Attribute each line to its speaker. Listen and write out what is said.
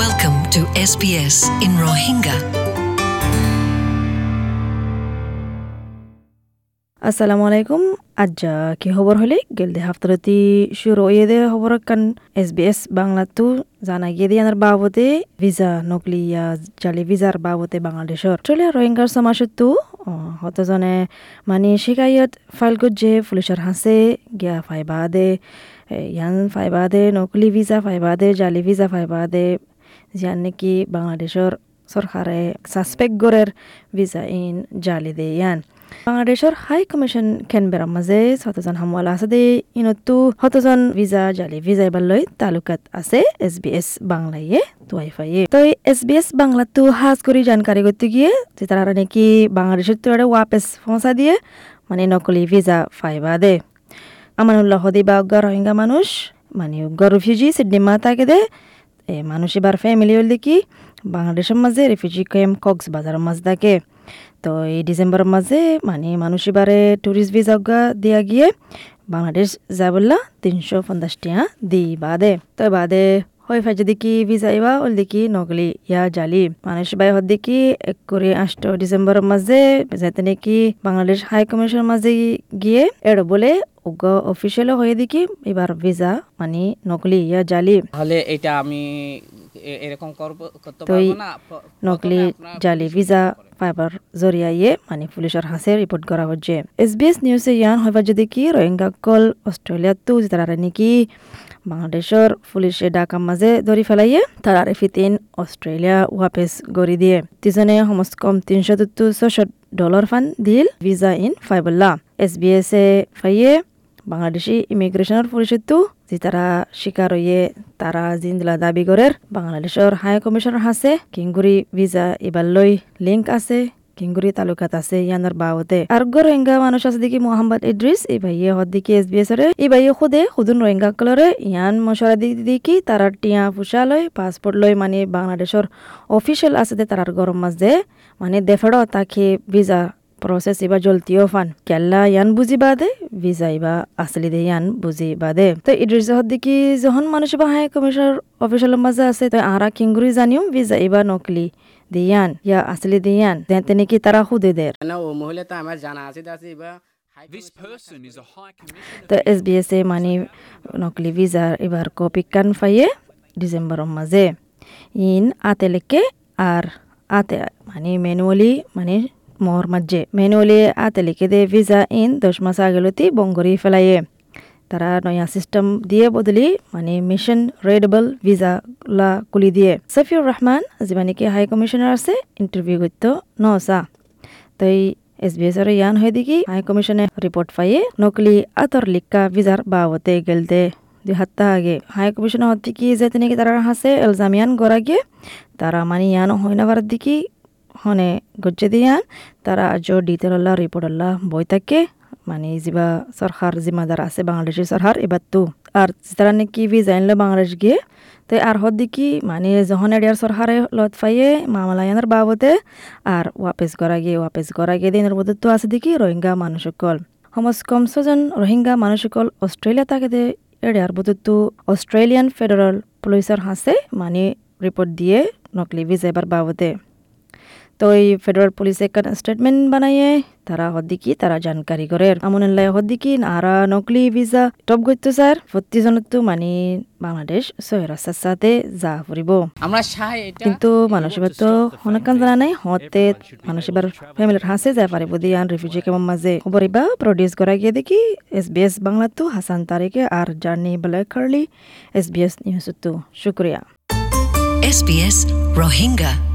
Speaker 1: Welcome to SBS in Rohingya.
Speaker 2: আসসালামু আলাইকুম আজ্জা কি খবর হলে গেলদে হাফতারতি শুরু হয়ে দে খবর কান এস বি এস বাংলাতু জানা গিয়ে দিয়ে বাবদে ভিসা নকলি জালি ভিসার বাবদে বাংলাদেশর চলে রোহিঙ্গার সমাজতো হতজনে মানে শিকায়ত ফাইল করছে পুলিশের হাসে গিয়া ফাইবা দে ইয়ান ফাইবা দে নকলি ভিসা ফাইবা দে জালি ভিসা ফাইবা দে জিয়ান নাকি বাংলাদেশর সরকারে সাসপেক্ট গরের ভিসা ইন জালি দে ইয়ান বাংলাদেশৰ হাই কমিশ্যন কেনবেৰাৰ মাজে ছয়জন হামৱালা আছে দে ইনতো শতজন ভিজা জালি ভিজা এবাৰলৈ তালুকাত আছে এছ বি এছ বাংলায়ে তুৱাই ফাইয়ে তই এছ বি এছ বাংলাতো সাজ কৰি জানকাৰী করতে গিয়ে যে তারা নাকি বাংলাদেশের তো একটা ওয়াপেস পৌঁছা দিয়ে মানে নকলি ভিজা ফাইবা দে আমানুল্লাহ দিবা রোহিঙ্গা মানুষ মানে রিফিউজি সিডনি মা তাকে দে এ, মানুষ এবার ফ্যামিলি হল দেখি বাংলাদেশের মাঝে রিফিউজি ক্যাম্প কক্সবাজারের মাঝ থাকে। তো এই ডিসেম্বরের মাঝে মানে মানুষ এবারে ট্যুরিস্ট ভিসা দিয়া গিয়ে বাংলাদেশ যাবল্লা তিনশো পঞ্চাশ টিয়া দি বাদে। তো বাদে হয় ফাই যদি কি ভিসা ইবা ওল দেখি নকলি ইয়া জালি। মানুষ বাই হদ দেখি এক করে আষ্ট ডিসেম্বরের মাঝে যাতে নাকি বাংলাদেশ হাই কমিশনের মাঝে গিয়ে এড় বলে উগ্র অফিসিয়াল হয়ে দেখি এবার ভিসা মানে নকলি ইয়া জালি।
Speaker 3: তাহলে এটা আমি এরকম করব করতে পারব না?
Speaker 2: নকলি জালি ভিসা। পাইবার জরিয়াইয়ে মানে পুলিশের হাসে রিপোর্ট করা হচ্ছে এস বি এস নিউজে ইয়ান হইবার যদি কি রোহিঙ্গা কল অস্ট্রেলিয়াতো তারা নাকি বাংলাদেশের পুলিশে ডাকার মাঝে ধরি ফেলাইয়ে তারা ফিতিন অস্ট্রেলিয়া ওয়াপেস গড়ি দিয়ে। তিজনে সমস্ত কম তিনশো তো ছশো ডলার ফান দিল ভিসা ইন ফাইবল্লা এস বি এস এ ফাইয়ে বাংলাদেশি ইমিগ্রেশনের পরিষদটো যে তারা শিকার হইয়ে তারা জিন্দলা দাবি করের। বাংলাদেশের হাই কমিশনার আছে কিংগুরি ভিসা এবার লই লিঙ্ক আছে কিংগুরি তালুকাত আছে ইয়ানোর বাবতে আর গো রোহিঙ্গা মানুষ আছে দেখি মোহাম্মদ ইদ্রিস এই ভাইয়ে হদ দেখি এস বি এস রে এই ভাইয়ে খুদে, খুদুন রোহিঙ্গা কলরে। ইয়ান মশলা দি দেখি তারা টিয়া ফুসা লয় পাসপোর্ট লয় মানে বাংলাদেশের অফিসিয়াল আছে দে তারার গরম মাঝে। মানে দেফেড় তাকে ভিসা প্রসেস ইবা জলতিও ফান কেল্লা ইয়ান বুঝি বাদে ভিসা ইবা আসলি দে ইয়ান বুঝি বাদে তো ইদ্রিস হদ দেখি যখন মানুষ বা হাই কমিশনার অফিসিয়াল মাঝে আছে তো আরা কিংগুরি জানিও ভিসা ইবা নকলি দিয়ান ইয়া আসলি দিয়ান দেন নাকি তারা খুদে দের
Speaker 3: না ও মহিলা তো আমার জানা আছে আছে এবার
Speaker 4: This person is a high commissioner.
Speaker 2: তো এস বি এস এ মানে নকলি ভিসার এবার কপি কান ফাইয়ে ডিসেম্বরের মাঝে ইন আতে লেকে আর আতে মানে ম্যানুয়ালি মানে মোর মাঝে ম্যানুয়ালি আতে লিখে দে ভিসা ইন দশ মাস আগেলতি বঙ্গরি ফেলাইয়ে তারা নয়া সিস্টেম দিয়ে বদলি মানে মিশন রেডেবল ভিসা লা কুলি দিয়ে সফিউর রহমান যিবা নাকি হাই কমিশনার আছে ইন্টারভিউ করতে নসা তাই এস বি এসর ইয়ান হয়ে দেখি হাই কমিশনে রিপোর্ট পাইয়ে নকলি আতর লিখা ভিসার বাবতে গেলতে দুই হাত্তা আগে হাই কমিশনে হতে কি যে নাকি তারা হাসে এলজামিয়ান গড়াগে তারা মানে ইয়ান হয় না দিকে হনে গজ্জে দিয়ান, তারা আজ ডিটেল আল্লাহ রিপোর্ট আল্লাহ, বই থাকে। মানে যিবা সরকার জিম্মাদার আছে বাংলাদেশের সরকার এবার তো। আর তারা নাকি ভি জানলো বাংলাদেশ গিয়ে? তো আর হদ দেখি মানে যখন এডিয়ার সরকারে লত ফাইয়ে মামলায়ানের বাবদে আর ওয়াপেস করা গিয়ে, ওয়াপেস করা গিয়ে দিনের বদল তো আছে দেখি রোহিঙ্গা মানুষসকল। সমাজ কম ছজন রোহিঙ্গা মানুষসকল অস্ট্রেলিয়া তাকে দে, এডিয়ার বদল তো অস্ট্রেলিয়ান ফেডারেল পুলিশের হাসে মানে রিপোর্ট দিয়ে নকলি ভিজাইবার বাবদে তো এই ফেডারেল পুলিশে একটা স্টেটমেন্ট বানাইয়ে তারা হদ্দিকি তারা জানকারি করে। আমনুল্লাহ হদ্দিকি আরা নকলি ভিসা টপ করতো স্যার প্রতিজনত মানে বাংলাদেশ সহের সাথে যা ফুরিব।
Speaker 3: আমরা চাই
Speaker 2: কিন্তু মানুষ এবার তো অনেকক্ষণ জানা নাই হতে মানুষ এবার ফ্যামিলির হাসে যায় পারিব দিয়ে আন রিফিউজি কেমন মাঝে। খবর এবার প্রডিউস করা গিয়ে দেখি এস বি এস বাংলা তো হাসান তারিখে আর জার্নি ব্ল্যাক কার্লি এস বি এস নিউজ তো। শুক্রিয়া।
Speaker 1: SBS Rohingya.